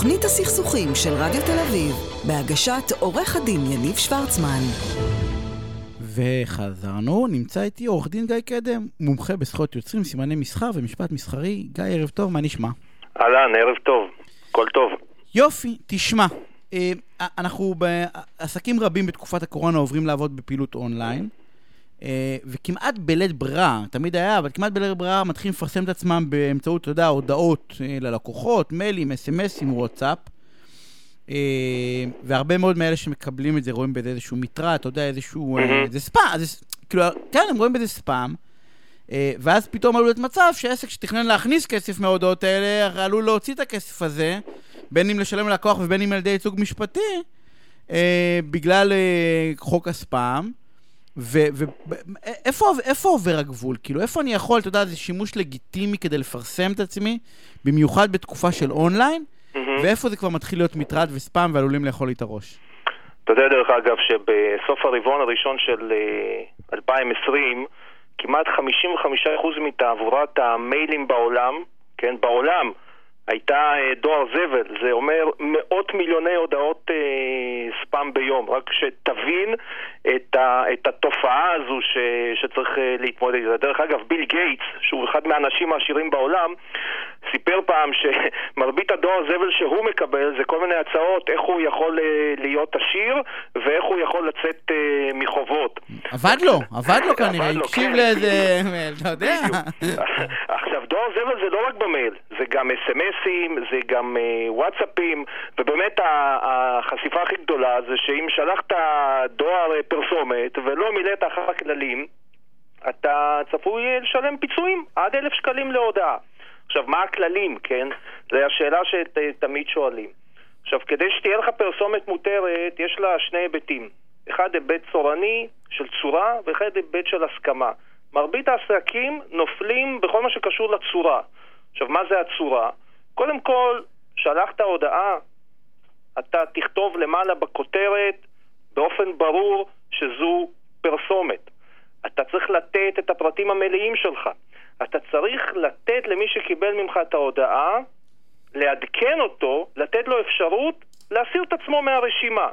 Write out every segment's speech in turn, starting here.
תוכנית הסכסוכים של רדיו תל אביב, בהגשת עורך הדין יניב שוורצמן. וחזרנו, נמצא איתי עורך דין גיא קדם, מומחה בזכויות יוצרים, סימני מסחר ומשפט מסחרי. גיא, ערב טוב, מה נשמע? אהלן, ערב טוב, הכל טוב. יופי, תשמע, אה, אנחנו בעסקים רבים בתקופת הקורונה עוברים לעבוד בפעילות אונליין. אה, וכמעט בלית ברירה, תמיד היה, אבל כמעט בלית ברירה מתחילים לפרסם את עצמם באמצעות, אתה יודע, הודעות אה, ללקוחות, מיילים, אס.אם.אסים, וואטסאפ. אה, והרבה מאוד מאלה שמקבלים את זה רואים בזה איזשהו מטרד, אתה יודע, איזשהו... זה ספאם, כאילו, כן, הם רואים בזה ספאם. ואז פתאום עלול להיות מצב שעסק שתכנן להכניס כסף מההודעות האלה, עלול להוציא את הכסף הזה, בין אם לשלם ללקוח ובין אם על ידי ייצוג משפטי, בגלל חוק הספאם. ואיפה עובר הגבול? כאילו, איפה אני יכול, אתה יודע, זה שימוש לגיטימי כדי לפרסם את עצמי, במיוחד בתקופה של אונליין, ואיפה זה כבר מתחיל להיות מטרד וספאם ועלולים לאכול לי את הראש? אתה יודע, דרך אגב, שבסוף הרבעון הראשון של 2020, אה, כמעט 55% מתעבורת המיילים בעולם, כן, בעולם, הייתה אה, דואר זבל, זה אומר מאות מיליוני הודעות אה, ספאם ביום, רק שתבין את, ה, את התופעה הזו ש, שצריך אה, להתמודד איתה. דרך אגב, ביל גייטס, שהוא אחד מהאנשים העשירים בעולם, סיפר פעם שמרבית הדואר זבל שהוא מקבל זה כל מיני הצעות איך הוא יכול אה, להיות עשיר ואיך הוא יכול לצאת אה, מחובות. עבד לו, עבד לו כנראה, הקשיב כן. לאיזה... אתה יודע. עכשיו, דואר זבל זה לא רק במייל, זה גם אס.אם.אסים, זה גם אה, וואטסאפים, ובאמת החשיפה הכי גדולה זה שאם שלחת דואר פרסומת ולא מילאת אחר הכללים, אתה צפוי לשלם פיצויים עד אלף שקלים להודעה. עכשיו, מה הכללים, כן? זו השאלה שתמיד שואלים. עכשיו, כדי שתהיה לך פרסומת מותרת, יש לה שני היבטים. אחד היבט צורני של צורה, ואחד היבט של הסכמה. מרבית העסקים נופלים בכל מה שקשור לצורה. עכשיו, מה זה הצורה? קודם כל, שלחת הודעה, אתה תכתוב למעלה בכותרת באופן ברור שזו פרסומת. אתה צריך לתת את הפרטים המלאים שלך. אתה צריך לתת למי שקיבל ממך את ההודעה, לעדכן אותו, לתת לו אפשרות להסיר את עצמו מהרשימה.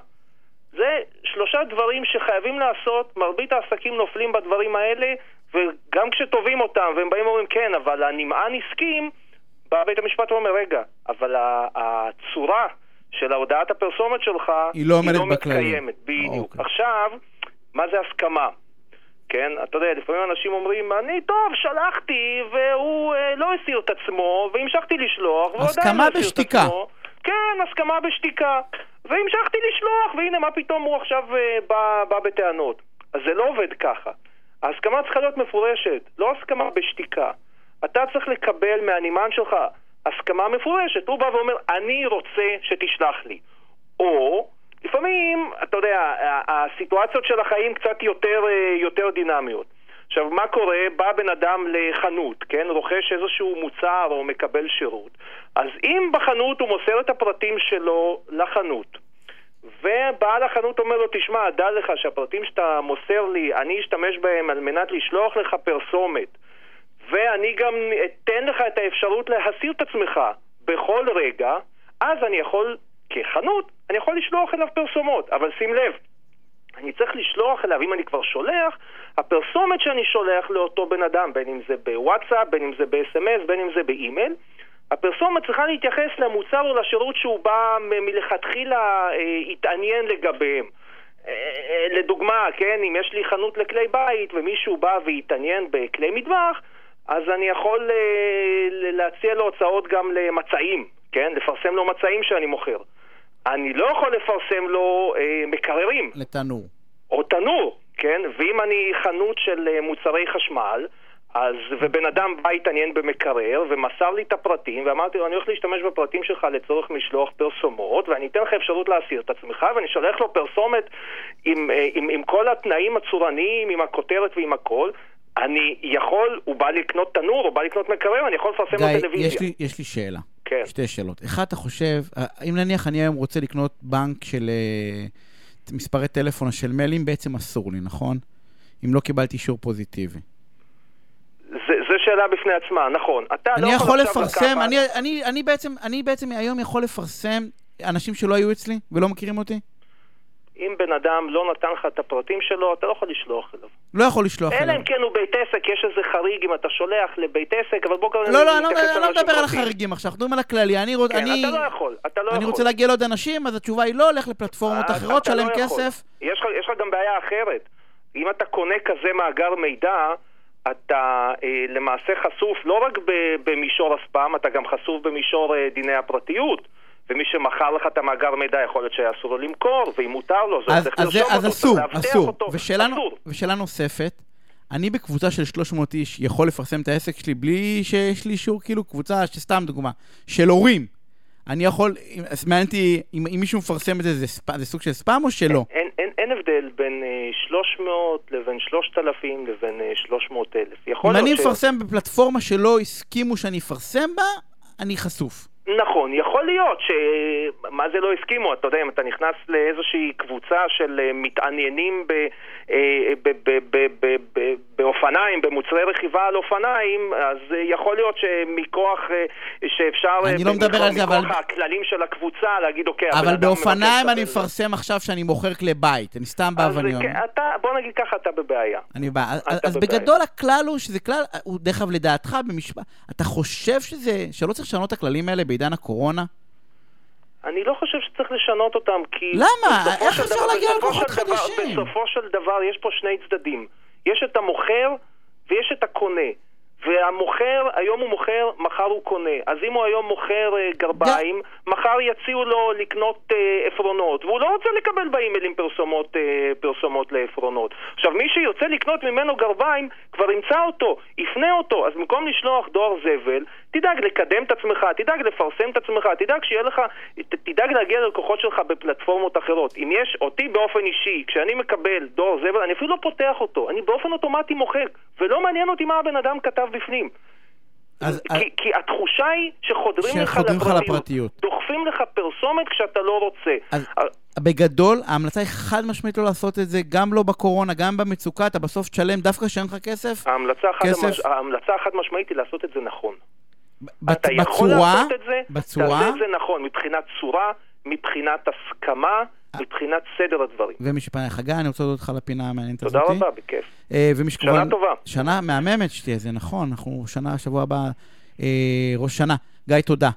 זה שלושה דברים שחייבים לעשות, מרבית העסקים נופלים בדברים האלה, וגם כשתובעים אותם, והם באים ואומרים כן, אבל הנמען הסכים, בא בית המשפט ואומר, רגע, אבל הצורה של הודעת הפרסומת שלך היא לא, היא לא מתקיימת. בדיוק. אוקיי. עכשיו, מה זה הסכמה? כן? אתה יודע, לפעמים אנשים אומרים, אני טוב, שלחתי, והוא אה, לא הסיר את עצמו, והמשכתי לשלוח, והוא עדיין לא הסיר את עצמו. כן, הסכמה בשתיקה. והמשכתי לשלוח, והנה, מה פתאום הוא עכשיו אה, בא, בא בטענות. אז זה לא עובד ככה. ההסכמה צריכה להיות מפורשת, לא הסכמה בשתיקה. אתה צריך לקבל מהנמען שלך הסכמה מפורשת. הוא בא ואומר, אני רוצה שתשלח לי. או לפעמים, אתה יודע, הסיטואציות של החיים קצת יותר, אה, יותר דינמיות. עכשיו, מה קורה? בא בן אדם לחנות, כן? רוכש איזשהו מוצר או מקבל שירות. אז אם בחנות הוא מוסר את הפרטים שלו לחנות, ובעל החנות אומר לו, תשמע, דע לך שהפרטים שאתה מוסר לי, אני אשתמש בהם על מנת לשלוח לך פרסומת, ואני גם אתן לך את האפשרות להסיר את עצמך בכל רגע, אז אני יכול כחנות, אני יכול לשלוח אליו פרסומות, אבל שים לב, אני צריך לשלוח אליו, אם אני כבר שולח, הפרסומת שאני שולח לאותו בן אדם, בין אם זה בוואטסאפ, בין אם זה ב-SMS, בין אם זה באימייל, הפרסומת צריכה להתייחס למוצר או לשירות שהוא בא מלכתחילה אה, התעניין לגביהם. אה, אה, לדוגמה, כן, אם יש לי חנות לכלי בית ומישהו בא והתעניין בכלי מטבח, אז אני יכול להציע לו הוצאות גם למצעים, כן? לפרסם לו מצעים שאני מוכר. אני לא יכול לפרסם לו אה, מקררים. לתנור. או תנור, כן? ואם אני חנות של מוצרי חשמל, אז, ובן אדם בא התעניין במקרר ומסר לי את הפרטים ואמרתי לו אני הולך להשתמש בפרטים שלך לצורך משלוח פרסומות ואני אתן לך אפשרות להסיר את עצמך ואני שולח לו פרסומת עם, אה, עם, עם כל התנאים הצורניים, עם הכותרת ועם הכל אני יכול, הוא בא לקנות תנור, הוא בא לקנות מקרר, אני יכול לפרסם לו טלוויזיה. יש לי, יש לי שאלה. כן. שתי שאלות. אחד, אתה חושב, אם נניח אני היום רוצה לקנות בנק של uh, מספרי טלפון של מיילים, בעצם אסור לי, נכון? אם לא קיבלתי אישור פוזיטיבי. שאלה בפני עצמה, נכון. אתה אני לא יכול לפרסם, אני, אני, אני, בעצם, אני בעצם היום יכול לפרסם אנשים שלא היו אצלי ולא מכירים אותי? אם בן אדם לא נתן לך את הפרטים שלו, אתה לא יכול לשלוח אליו. לא יכול לשלוח אליו. אלא אם כן הוא בית עסק, יש איזה חריג אם אתה שולח לבית עסק, אבל בוא כבר... לא, לא, אני לא, לא מדבר על החריגים עכשיו, אנחנו מדברים על הכללי. אני, כן, אני, אתה לא יכול, אתה לא אני יכול. רוצה להגיע לעוד אנשים, אז התשובה היא לא, לך לפלטפורמות אה, אחרות, שלם לא כסף. יש לך גם בעיה אחרת. אם אתה קונה כזה מאגר מידע, אתה אה, למעשה חשוף לא רק במישור הספאם, אתה גם חשוף במישור אה, דיני הפרטיות. ומי שמכר לך את המאגר מידע יכול להיות שהיה אסור לו למכור, ואם מותר לו, זה צריך לרשום אותו, אז אסור, אסור. אותו. ושאלה, אסור. ושאלה נוספת, אני בקבוצה של 300 איש יכול לפרסם את העסק שלי בלי שיש לי אישור, כאילו קבוצה, סתם דוגמה, של הורים. אני יכול, מעניין אותי, אם, אם מישהו מפרסם את זה, זה, ספ, זה סוג של ספאם או שלא? אין, אין, הבדל בין uh, 300 לבין 3,000 לבין uh, 300,000. אם אני מפרסם ש... בפלטפורמה שלא הסכימו שאני אפרסם בה, אני חשוף. נכון, יכול להיות ש... מה זה לא הסכימו? אתה יודע, אם אתה נכנס לאיזושהי קבוצה של אה, מתעניינים ב... אה, באופניים, במוצרי רכיבה על אופניים, אז אה, יכול להיות שמכוח שאפשר... אני לא מדבר על זה, אבל... מכוח הכללים של הקבוצה, להגיד, אוקיי... אבל באופניים אני מפרסם עכשיו שאני מוכר כלי בית, אני סתם בא ואני אומר... בוא נגיד ככה, אתה בבעיה. אני בא... אז בגדול הכלל הוא שזה כלל, הוא דרך אגב לדעתך במשפט, אתה חושב שזה, שלא צריך לשנות את הכללים האלה בעידן הקורונה? אני לא חושב שצריך לשנות אותם, כי... למה? איך אפשר להגיע לכוחות חדשים? בסופו של דבר יש פה שני צדדים. יש את המוכר ויש את הקונה. והמוכר, היום הוא מוכר, מחר הוא קונה. אז אם הוא היום מוכר uh, גרביים, yeah. מחר יציעו לו לקנות uh, עפרונות, והוא לא רוצה לקבל באימיילים פרסומות, uh, פרסומות לעפרונות. עכשיו, מי שיוצא לקנות ממנו גרביים, כבר ימצא אותו, יפנה אותו. אז במקום לשלוח דואר זבל, תדאג לקדם את עצמך, תדאג לפרסם את עצמך, תדאג שיהיה לך, תדאג להגיע ללקוחות שלך בפלטפורמות אחרות. אם יש אותי באופן אישי, כשאני מקבל דואר זבל, אני אפילו לא פותח אותו, אני באופן אוטומטי מוחק, ולא מעניין אותי מה הבן אדם כתב בפנים. אז, כי, אז... כי התחושה היא שחודרים לך לפרטיות, לפרטיות, דוחפים לך פרסומת כשאתה לא רוצה. אז... בגדול, ההמלצה היא חד משמעית לא לעשות את זה, גם לא בקורונה, גם במצוקה, אתה בסוף תשלם דווקא כשאין לך כסף. ההמלצה, כסף... ההמלצה החד משמעית היא לעשות את זה נכון. בת, אתה יכול בצורה, לעשות את זה, בצורה, תעשה את זה נכון, מבחינת צורה, מבחינת הסכמה, מבחינת סדר הדברים. ומי שפנה לך, גיא, אני רוצה להודות לך לפינה המעניינת הזאת. תודה רבה, בכיף. אה, שנה טובה. שנה מהממת שתהיה, זה נכון, אנחנו שנה, שבוע הבא, אה, ראש שנה. גיא, תודה.